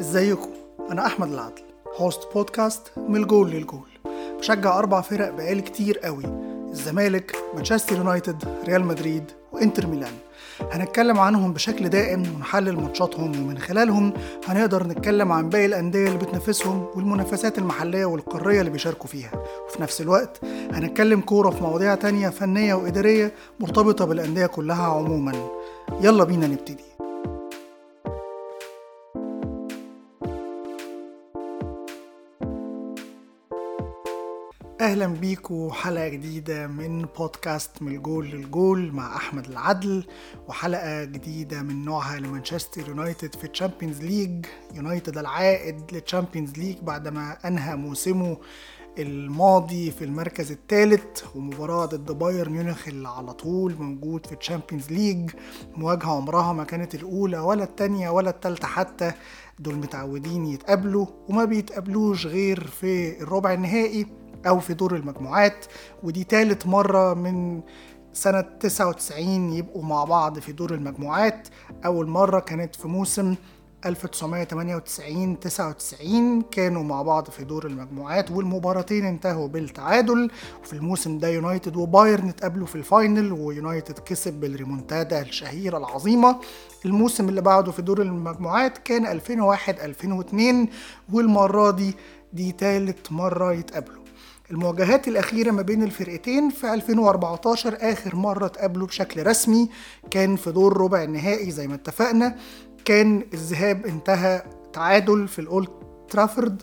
ازيكم؟ أنا أحمد العدل host podcast من الجول للجول. بشجع أربع فرق بقالي كتير قوي الزمالك مانشستر يونايتد ريال مدريد وإنتر ميلان. هنتكلم عنهم بشكل دائم ونحلل ماتشاتهم ومن خلالهم هنقدر نتكلم عن باقي الأندية اللي بتنافسهم والمنافسات المحلية والقارية اللي بيشاركوا فيها. وفي نفس الوقت هنتكلم كورة في مواضيع تانية فنية وإدارية مرتبطة بالأندية كلها عموما. يلا بينا نبتدي. أهلا بيكم حلقة جديدة من بودكاست من الجول للجول مع أحمد العدل وحلقة جديدة من نوعها لمانشستر يونايتد في ال Champions League. يونايتد العائد لل Champions League بعدما أنهى موسمه الماضي في المركز الثالث ومباراة ضد بايرن ميونخ اللي على طول موجود في ال Champions League. مواجهة عمرها ما كانت الأولى ولا التانية ولا التالتة حتى. دول متعودين يتقابلوا وما بيتقابلوش غير في الربع النهائي. أو في دور المجموعات ودي تالت مرة من سنة 99 يبقوا مع بعض في دور المجموعات. أول مرة كانت في موسم 1998 99 كانوا مع بعض في دور المجموعات والمباراتين انتهوا بالتعادل. وفي الموسم ده يونايتد وبايرن اتقابلوا في ال final ويونايتد كسب بالريمونتادا الشهيرة العظيمة. الموسم اللي بعده في دور المجموعات كان 2001 2002 والمرة دي دي تالت مرة يتقابلوا. المواجهات الأخيرة ما بين الفرقتين في 2014 آخر مرة اتقابلوا بشكل رسمي. كان في دور ربع النهائي زي ما اتفقنا. كان الذهاب انتهى تعادل في الأولد ترافورد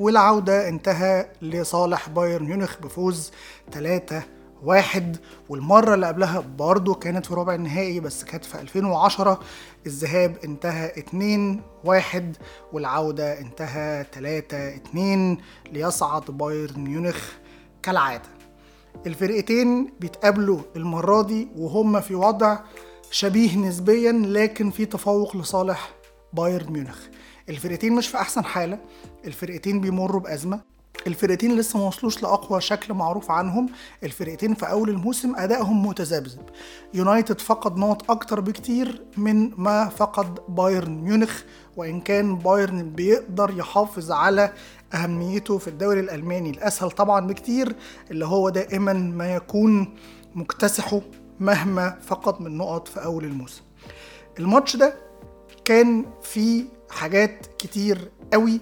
والعودة انتهى لصالح بايرن ميونخ بفوز 3 واحد والمرة اللي قبلها برضه كانت في ربع النهائي بس كانت في 2010 الذهاب انتهى 2 واحد والعودة انتهى 3 2 ليصعد بايرن ميونخ كالعادة. الفرقتين بيتقابلوا المرة دي وهم في وضع شبيه نسبيا لكن في تفوق لصالح بايرن ميونخ. الفرقتين مش في أحسن حالة الفرقتين بيمروا بأزمة. الفرقتين لسه ما وصلوش لأقوى شكل معروف عنهم الفرقتين في أول الموسم أدائهم متذبذب. يونايتد فقد نقط أكتر بكتير من ما فقد بايرن ميونخ وإن كان بايرن بيقدر يحافظ على أهميته في الدوري الألماني الأسهل طبعا بكتير اللي هو دائما ما يكون مكتسحه مهما فقد من نقط في أول الموسم. الماتش ده كان فيه حاجات كتير قوي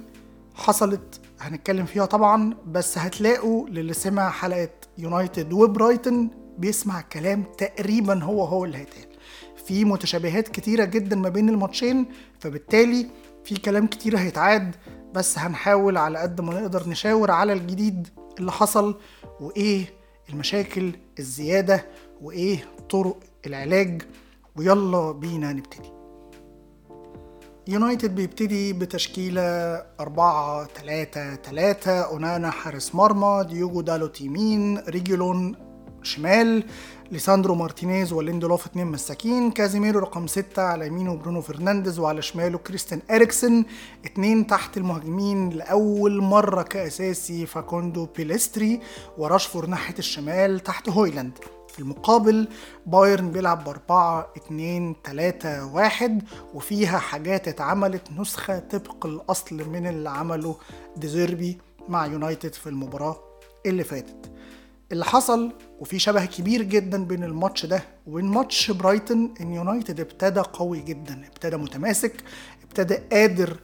حصلت هنتكلم فيها طبعا بس هتلاقوا للي سمع حلقة يونايتد وبرايتن بيسمع كلام تقريبا هو هو اللي هيتقال. في متشابهات كتيرة جدا ما بين الماتشين فبالتالي في كلام كتير هيتعاد بس هنحاول على قد ما نقدر نشاور على الجديد اللي حصل وإيه المشاكل الزيادة وإيه طرق العلاج. ويلا بينا نبتدي. يونايتد بيبتدي بتشكيلة 4 3 3 أونانا حارس مرمى ديوجو دالوت يمين ريجيلون شمال ليساندرو مارتينيز وليندولوف اتنين مساكين كازيميرو رقم ستة على يمينه برونو فرنانديز وعلى شماله كريستيان إريكسن اتنين تحت المهاجمين لأول مرة كأساسي فاكوندو بيليستري وراشفورد ناحية الشمال تحت هويلاند. في المقابل بايرن بيلعب بأربعة اتنين تلاتة واحد وفيها حاجات اتعملت نسخة طبق الأصل من اللي عمله ديزيربي مع يونايتد في المباراة اللي فاتت. اللي حصل وفي شبه كبير جدا بين الماتش ده وبين ماتش برايتون إن يونايتد ابتدى قوي جدا ابتدى متماسك ابتدى قادر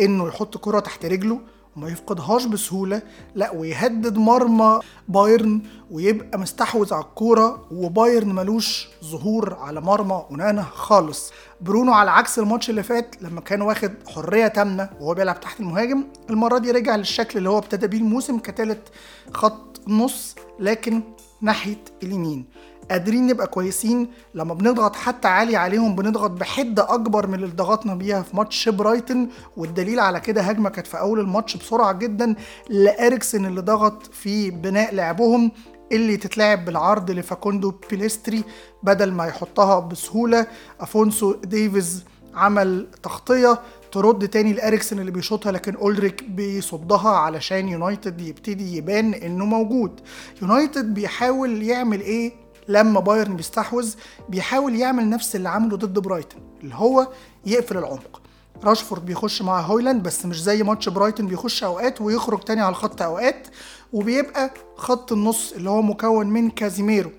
إنه يحط كرة تحت رجله وما يفقدهاش بسهولة لا ويهدد مرمى بايرن ويبقى مستحوذ على الكورة وبايرن ملوش ظهور على مرمى أونانا خالص. برونو على عكس الماتش اللي فات لما كان واخد حرية تامه وهو بيلعب تحت المهاجم المرة دي رجع للشكل اللي هو ابتدى بيه الموسم كتالت خط نص لكن ناحية اليمين. قادرين نبقى كويسين لما بنضغط حتى عالي عليهم بنضغط بحدة أكبر من اللي ضغطنا بيها في ماتش برايتون والدليل على كده هجمة كانت في أول الماتش بسرعة جدا لإريكسن اللي ضغط في بناء لعبهم اللي تتلعب بالعرض لفاكوندو بيليستري بدل ما يحطها بسهولة. ألفونسو ديفيز عمل تغطية ترد تاني لإريكسن اللي بيشوطها لكن أولرايش بيصدها علشان يونايتد يبتدي يبان إنه موجود. يونايتد بيحاول يعمل إيه؟ لما بايرن بيستحوذ بيحاول يعمل نفس اللي عمله ضد برايتون اللي هو يقفل العمق. راشفورد بيخش مع هويلاند بس مش زي ماتش برايتون بيخش أوقات ويخرج تاني على الخط أوقات وبيبقى خط النص اللي هو مكون من كازيميرو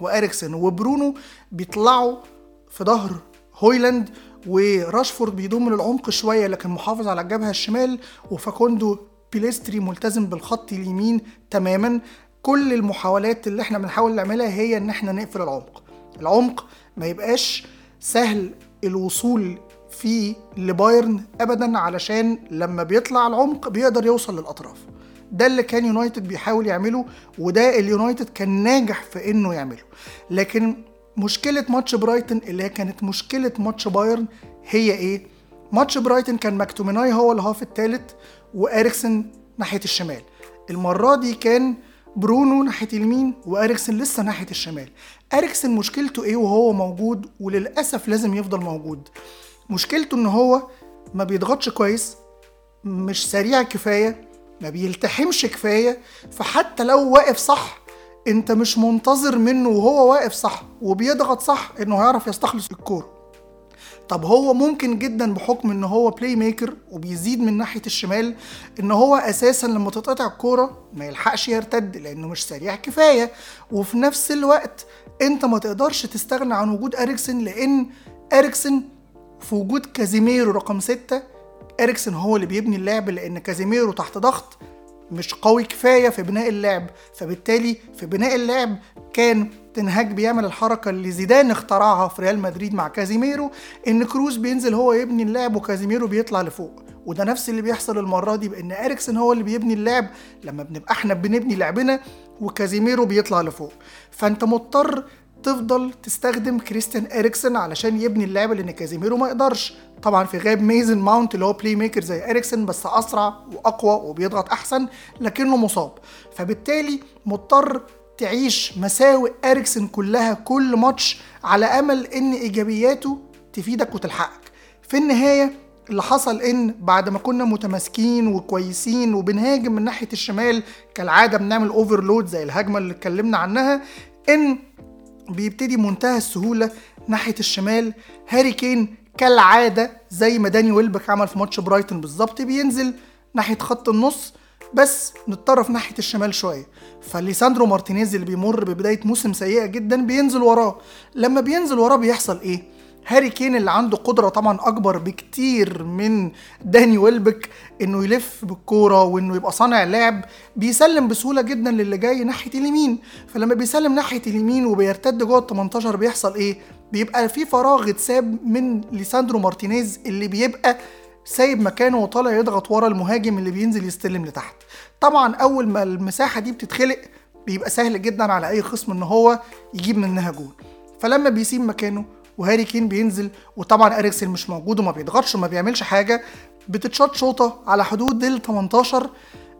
وإريكسن وبرونو بيطلعوا في ظهر هويلاند وراشفورد بيضم للعمق شوية لكن محافظ على الجبهه الشمال وفاكوندو بيليستري ملتزم بالخط اليمين تماما. كل المحاولات اللي إحنا بنحاول نعملها هي إن إحنا نقفل العمق. العمق ما يبقاش سهل الوصول فيه لبايرن ابدا علشان لما بيطلع العمق بيقدر يوصل للأطراف. ده اللي كان يونايتد بيحاول يعمله وده اليونايتد كان ناجح في إنه يعمله. لكن مشكلة ماتش برايتن اللي هي كانت مشكلة ماتش بايرن هي إيه؟ ماتش برايتن كان ماكتوميناي هو ال half الثالث وإريكسن ناحية الشمال. المرة دي كان برونو ناحية اليمين وإريكسن لسه ناحية الشمال. إريكسن مشكلته إيه وهو موجود وللأسف لازم يفضل موجود. مشكلته إن هو ما بيضغطش كويس مش سريع كفاية ما بيلتحمش كفاية فحتى لو واقف صح انت مش منتظر منه وهو واقف صح وبيضغط صح انه هيعرف يستخلص الكورة. طب هو ممكن جدا بحكم إن هو playmaker وبيزيد من ناحية الشمال إن هو أساسا لما تتقطع الكورة ما يلحقش يرتد لأنه مش سريع كفاية. وفي نفس الوقت أنت ما تقدرش تستغنى عن وجود أريكسن لأن أريكسن في وجود كازيميرو رقم ستة. أريكسن هو اللي بيبني اللعب لأن كازيميرو تحت ضغط. مش قوي كفاية في بناء اللعب. فبالتالي في بناء اللعب كان تنهاج بيعمل الحركة اللي زيدان اخترعها في ريال مدريد مع كازيميرو إن كروز بينزل هو يبني اللعب وكازيميرو بيطلع لفوق. وده نفس اللي بيحصل المرة دي بإن إريكسن هو اللي بيبني اللعب. لما بنبقى إحنا بنبني لعبنا وكازيميرو بيطلع لفوق. فأنت مضطر تفضل تستخدم كريستيان إريكسن علشان يبني اللعبة لأن كازيميرو ما يقدرش. طبعا في غياب ميزن ماونت اللي هو playmaker زي إريكسن بس أسرع وأقوى وبيضغط أحسن لكنه مصاب. فبالتالي مضطر تعيش مساوئ إريكسن كلها كل ماتش على أمل إن إيجابياته تفيدك وتلحقك. في النهاية اللي حصل إن بعد ما كنا متماسكين وكويسين وبنهاجم من ناحية الشمال كالعادة بنعمل overload زي الهجمة اللي اتكلمنا عنها إن بيبتدي منتهى السهولة ناحية الشمال. هاري كين كالعادة زي ما داني ويلبك عمل في ماتش برايتون بالظبط بينزل ناحية خط النص بس نتطرف ناحية الشمال شوية. فليساندرو مارتينيز اللي بيمر ببداية موسم سيئة جدا بينزل وراه. لما بينزل وراه بيحصل إيه؟ هاري كين اللي عنده قدرة طبعا أكبر بكتير من داني ويلبك إنه يلف بالكورة وإنه يبقى صانع لعب بيسلم بسهولة جدا للي جاي ناحية اليمين. فلما بيسلم ناحية اليمين وبيرتد جوه ال 18 بيحصل إيه؟ بيبقى في فراغ اتساب من ليساندرو مارتينيز اللي بيبقى سايب مكانه وطالع يضغط ورا المهاجم اللي بينزل يستلم لتحت. طبعا أول ما المساحة دي بتتخلق بيبقى سهل جدا على أي خصم إن هو يجيب منها جول فلما بيسيب مكانه وهاري كين بينزل وطبعا إريكسن مش موجود وما بيضغطش وما بيعملش حاجة بتتشاط شوطة على حدود ال 18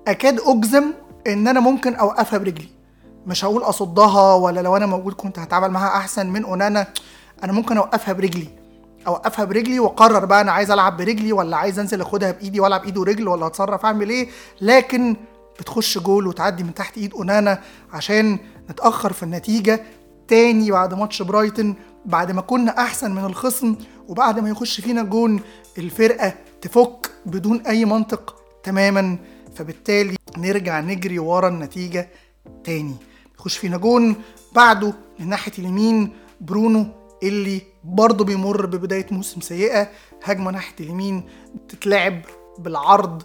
أكاد أجزم إن أنا ممكن اوقفها برجلي مش هقول أصدها ولا لو أنا موجود كنت هتعامل معاها أحسن من أونانا أنا ممكن اوقفها برجلي اوقفها برجلي وأقرر بقى أنا عايز ألعب برجلي ولا عايز أنزل أخدها بإيدي وألعب ايد ورجل ولا أتصرف أعمل إيه؟ لكن بتخش جول وتعدي من تحت إيد أونانا عشان نتأخر في النتيجة تاني بعد ماتش برايتون بعد ما كنا أحسن من الخصم وبعد ما يخش فينا جون الفرقة تفك بدون أي منطق تماما. فبالتالي نرجع نجري ورا النتيجة تاني. يخش فينا جون بعده من ناحية اليمين برونو إللي برضه بيمر ببداية موسم سيئة. هجمة ناحية اليمين تتلعب بالعرض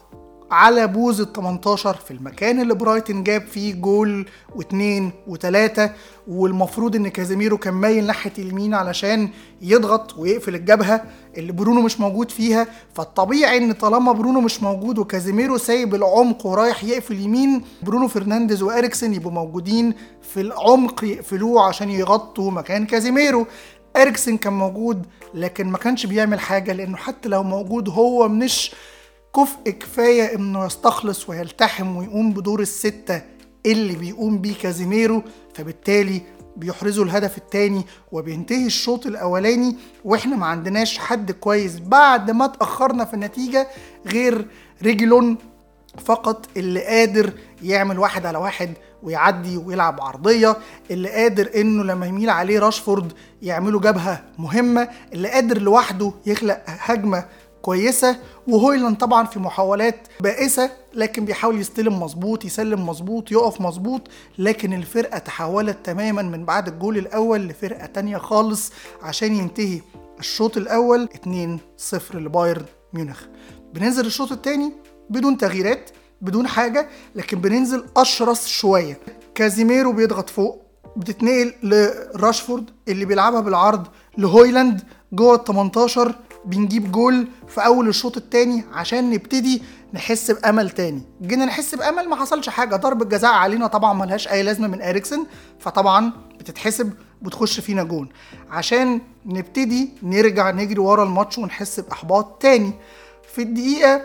على بوز ال 18 في المكان اللي برايتن جاب فيه جول واثنين وثلاثة والمفروض إن كازيميرو كان مايل ناحية اليمين علشان يضغط ويقفل الجبهة اللي برونو مش موجود فيها. فالطبيعي إن طالما برونو مش موجود وكازيميرو سايب العمق ورايح يقفل يمين برونو فرنانديز وإريكسن يبقوا موجودين في العمق يقفلوه عشان يغطوا مكان كازيميرو. إريكسن كان موجود لكن ما كانش بيعمل حاجة لأنه حتى لو موجود هو مش كفء كفاية إنه يستخلص ويلتحم ويقوم بدور الستة اللي بيقوم بيه كازيميرو فبالتالي بيحرزوا الهدف الثاني وبينتهي الشوط الأولاني وإحنا ما عندناش حد كويس بعد ما اتأخرنا في النتيجة غير ريجلون فقط اللي قادر يعمل واحد على واحد ويعدي ويلعب عرضية اللي قادر إنه لما يميل عليه راشفورد يعملوا جبهة مهمة اللي قادر لوحده يخلق هجمة كويسة وهويلاند طبعا في محاولات بائسة لكن بيحاول يستلم مظبوط يسلم مظبوط يقف مظبوط لكن الفرقة تحولت تماما من بعد الجول الأول لفرقة تانية خالص عشان ينتهي الشوط الأول 2-0 لبايرن ميونخ. بننزل الشوط الثاني بدون تغييرات بدون حاجة لكن بننزل أشرس شوية. كازيميرو بيضغط فوق بتتنقل لراشفورد اللي بيلعبها بالعرض لهويلاند جوه ال 18 بنجيب جول في أول الشوط الثاني عشان نبتدي نحس بأمل تاني. جينا نحس بأمل ما حصلش حاجة. ضربة جزاء علينا طبعا ملهاش أي لازمة من إريكسن فطبعا بتتحسب بتخش فينا جون عشان نبتدي نرجع نجري ورا الماتش ونحس بإحباط تاني. في الدقيقة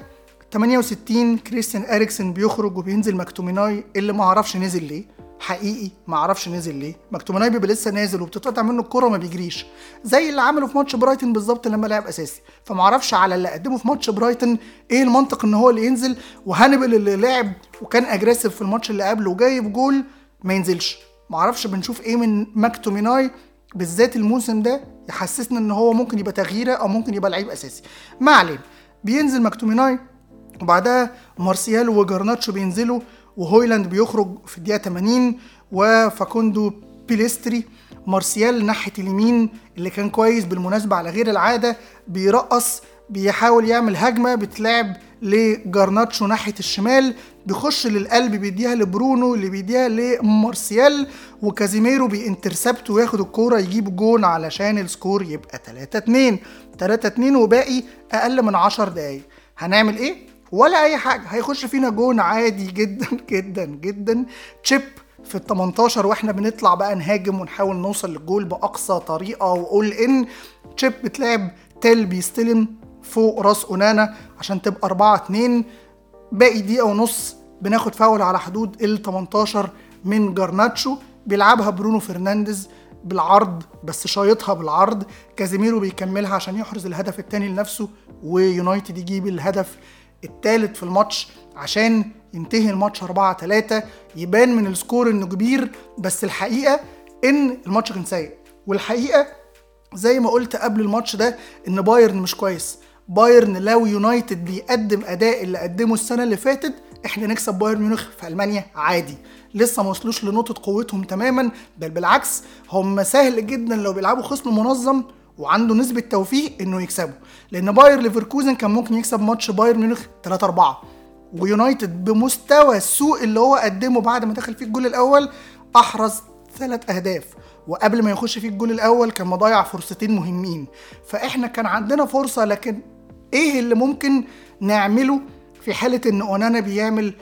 68 كريستيان إريكسن بيخرج وبينزل مكتوميناي اللي ما أعرفش نزل ليه. حقيقي ما أعرفش نزل ليه. مكتوميناي بيبقى لسه نازل وبتتقطع منه الكره وما بيجريش. زي اللي عمله في ماتش برايتن بالظبط لما لعب أساسي. فما أعرفش على اللي قدمه في ماتش برايتن إيه المنطق إن هو اللي ينزل وهانيبال اللي لعب وكان aggressive في الماتش اللي قبله وجايب جول ما ينزلش. ما أعرفش بنشوف إيه من مكتوميناي بالذات الموسم ده يحسسنا إن هو ممكن يبقى تغييرة أو ممكن يبقى لعيب أساسي. ما علينا. بينزل مكتوميناي وبعدها مارسيال وجرناتشو بينزلوا. وهويلاند بيخرج في الدقيقة 80 وفاكوندو بيليستري مارسيال ناحية اليمين اللي كان كويس بالمناسبة على غير العادة بيرقص بيحاول يعمل هجمة بتلعب لجرناتشو ناحية الشمال بيخش للقلب بيديها لبرونو اللي بيديها لمارسيال وكازيميرو بي intercept وياخد الكورة يجيب جون علشان ال score يبقى 3 2 3 2 وباقي أقل من 10 دقايق. هنعمل إيه؟ ولا أي حاجة. هيخش فينا جون عادي جدا جدا جدا. chip في ال 18 وإحنا بنطلع بقى نهاجم ونحاول نوصل للجول بأقصى طريقة و all in. chip بتلعب تيل بيستلم فوق راس أونانا عشان تبقى 4 2 باقي دقيقة ونص بناخد فاول على حدود ال 18 من جرناتشو. بيلعبها برونو فرنانديز بالعرض بس شايطها بالعرض. كازيميرو بيكملها عشان يحرز الهدف الثاني لنفسه ويونايتد يجيب الهدف الثالث في الماتش عشان ينتهي الماتش 4 3 يبان من ال score إنه كبير بس الحقيقة إن الماتش كان سيء. والحقيقة زي ما قلت قبل الماتش ده إن بايرن مش كويس. بايرن لو يونايتد بيقدم أداء اللي قدمه السنة اللي فاتت إحنا نكسب بايرن ميونخ في ألمانيا عادي. لسه ما وصلوش لنقطة قوتهم تماما بل بالعكس هم سهل جدا لو بيلعبوا خصم منظم وعنده نسبة توفيق إنه يكسبه. لأن باير ليفركوزن كان ممكن يكسب ماتش بايرن ميونخ 3 4 ويونايتد بمستوى السوء اللي هو قدمه بعد ما دخل فيه الجول الأول أحرز ثلاث أهداف. وقبل ما يخش فيه الجول الأول كان مضيع فرصتين مهمين. فإحنا كان عندنا فرصة لكن إيه اللي ممكن نعمله في حالة إن أونانا بيعمل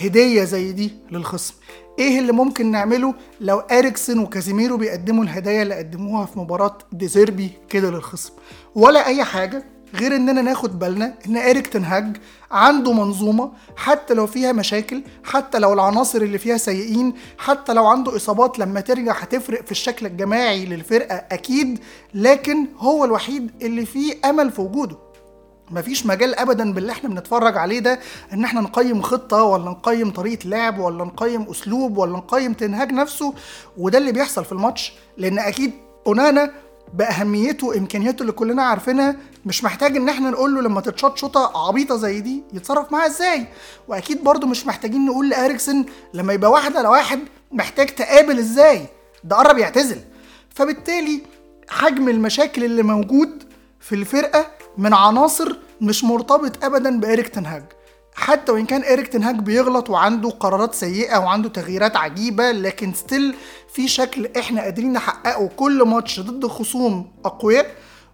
هدية زي دي للخصم. إيه اللي ممكن نعمله لو اريكسن وكازيميرو بيقدموا الهدايا اللي قدموها في مباراة ديزيربي كده للخصم؟ ولا أي حاجة غير إننا ناخد بالنا إن إريك تنهاج عنده منظومة حتى لو فيها مشاكل حتى لو العناصر اللي فيها سيئين حتى لو عنده إصابات لما ترجع هتفرق في الشكل الجماعي للفرقة أكيد لكن هو الوحيد اللي فيه أمل في وجوده. مفيش مجال ابدا باللي إحنا بنتفرج عليه ده إن إحنا نقيم خطة ولا نقيم طريقة لعب ولا نقيم أسلوب ولا نقيم تنهاج نفسه وده اللي بيحصل في الماتش لأن أكيد أونانا بأهميته وإمكانياته اللي كلنا عارفينها مش محتاج إن إحنا نقول له لما تتشاط شوطة عبيطة زي دي يتصرف معاها إزاي؟ وأكيد برضو مش محتاجين نقول لأريكسن لما يبقى واحد على واحد محتاج تقابل إزاي؟ ده قرب يعتزل. فبالتالي حجم المشاكل اللي موجود في الفرقة من عناصر مش مرتبط ابدا بإيريك تنهاج حتى وإن كان إيريك تنهاج بيغلط وعنده قرارات سيئة وعنده تغييرات عجيبة لكن ستيل في شكل إحنا قادرين نحققه كل ماتش ضد خصوم أقوياء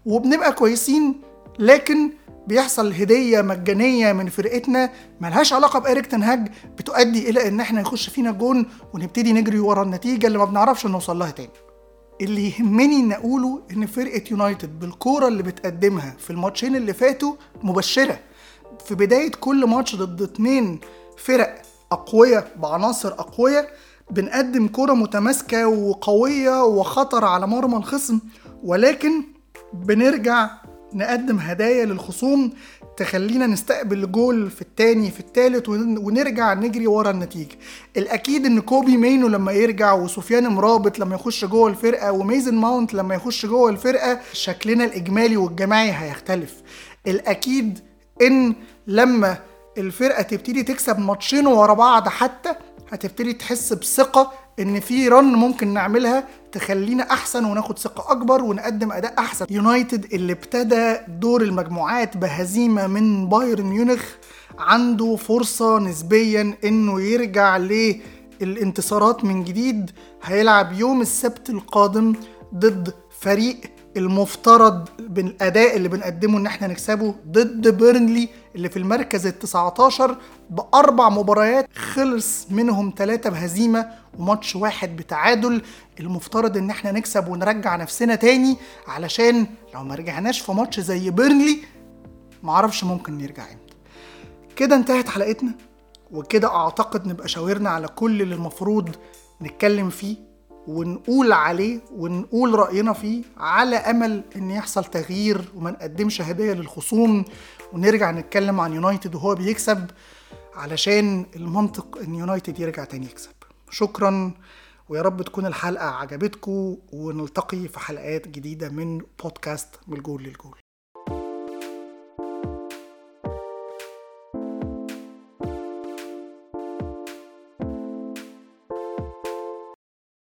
وبنبقى كويسين لكن بيحصل هدية مجانية من فرقتنا ملهاش علاقة بإيريك تنهاج بتؤدي إلى إن إحنا يخش فينا جون ونبتدي نجري ورا النتيجة اللي ما بنعرفش نوصل لها تاني. اللي يهمني إن أقوله إن فرقة يونايتد بالكورة اللي بتقدمها في الماتشين اللي فاتوا مبشرة. في بداية كل ماتش ضد اتنين فرق أقوياء بعناصر أقوياء بنقدم كورة متماسكة وقوية وخطر على مرمى الخصم. ولكن بنرجع نقدم هدايا للخصوم تخلينا نستقبل جول في التاني في التالت ونرجع نجري ورا النتيجة. الأكيد إن كوبي مينو لما يرجع وسفيان مرابط لما يخش جوه الفرقة وميسون ماونت لما يخش جوه الفرقة شكلنا الإجمالي والجماعي هيختلف. الأكيد إن لما الفرقة تبتدي تكسب ماتشين ورا بعض حتى هتبتدي تحس بثقة إن في run ممكن نعملها تخلينا أحسن وناخد ثقة أكبر ونقدم أداء أحسن. يونايتد اللي ابتدى دور المجموعات بهزيمة من بايرن ميونخ عنده فرصة نسبيا إنه يرجع للانتصارات من جديد. هيلعب يوم السبت القادم ضد فريق المفترض بالأداء اللي بنقدمه إن إحنا نكسبه ضد بيرنلي. اللي في المركز ال 19 بأربع مباريات خلص منهم ثلاثة بهزيمة وماتش واحد بتعادل. المفترض إن إحنا نكسب ونرجع نفسنا تاني علشان لو ما رجعناش في ماتش زي بيرنلي معرفش ممكن نرجع إمتى. كده انتهت حلقتنا وكده أعتقد نبقى شاورنا على كل اللي المفروض نتكلم فيه ونقول عليه ونقول رأينا فيه على أمل إن يحصل تغيير وما نقدمش هدية للخصوم ونرجع نتكلم عن يونايتد وهو بيكسب علشان المنطق إن يونايتد يرجع تاني يكسب. شكرا ويا رب تكون الحلقة عجبتكم ونلتقي في حلقات جديدة من بودكاست من الجول للجول.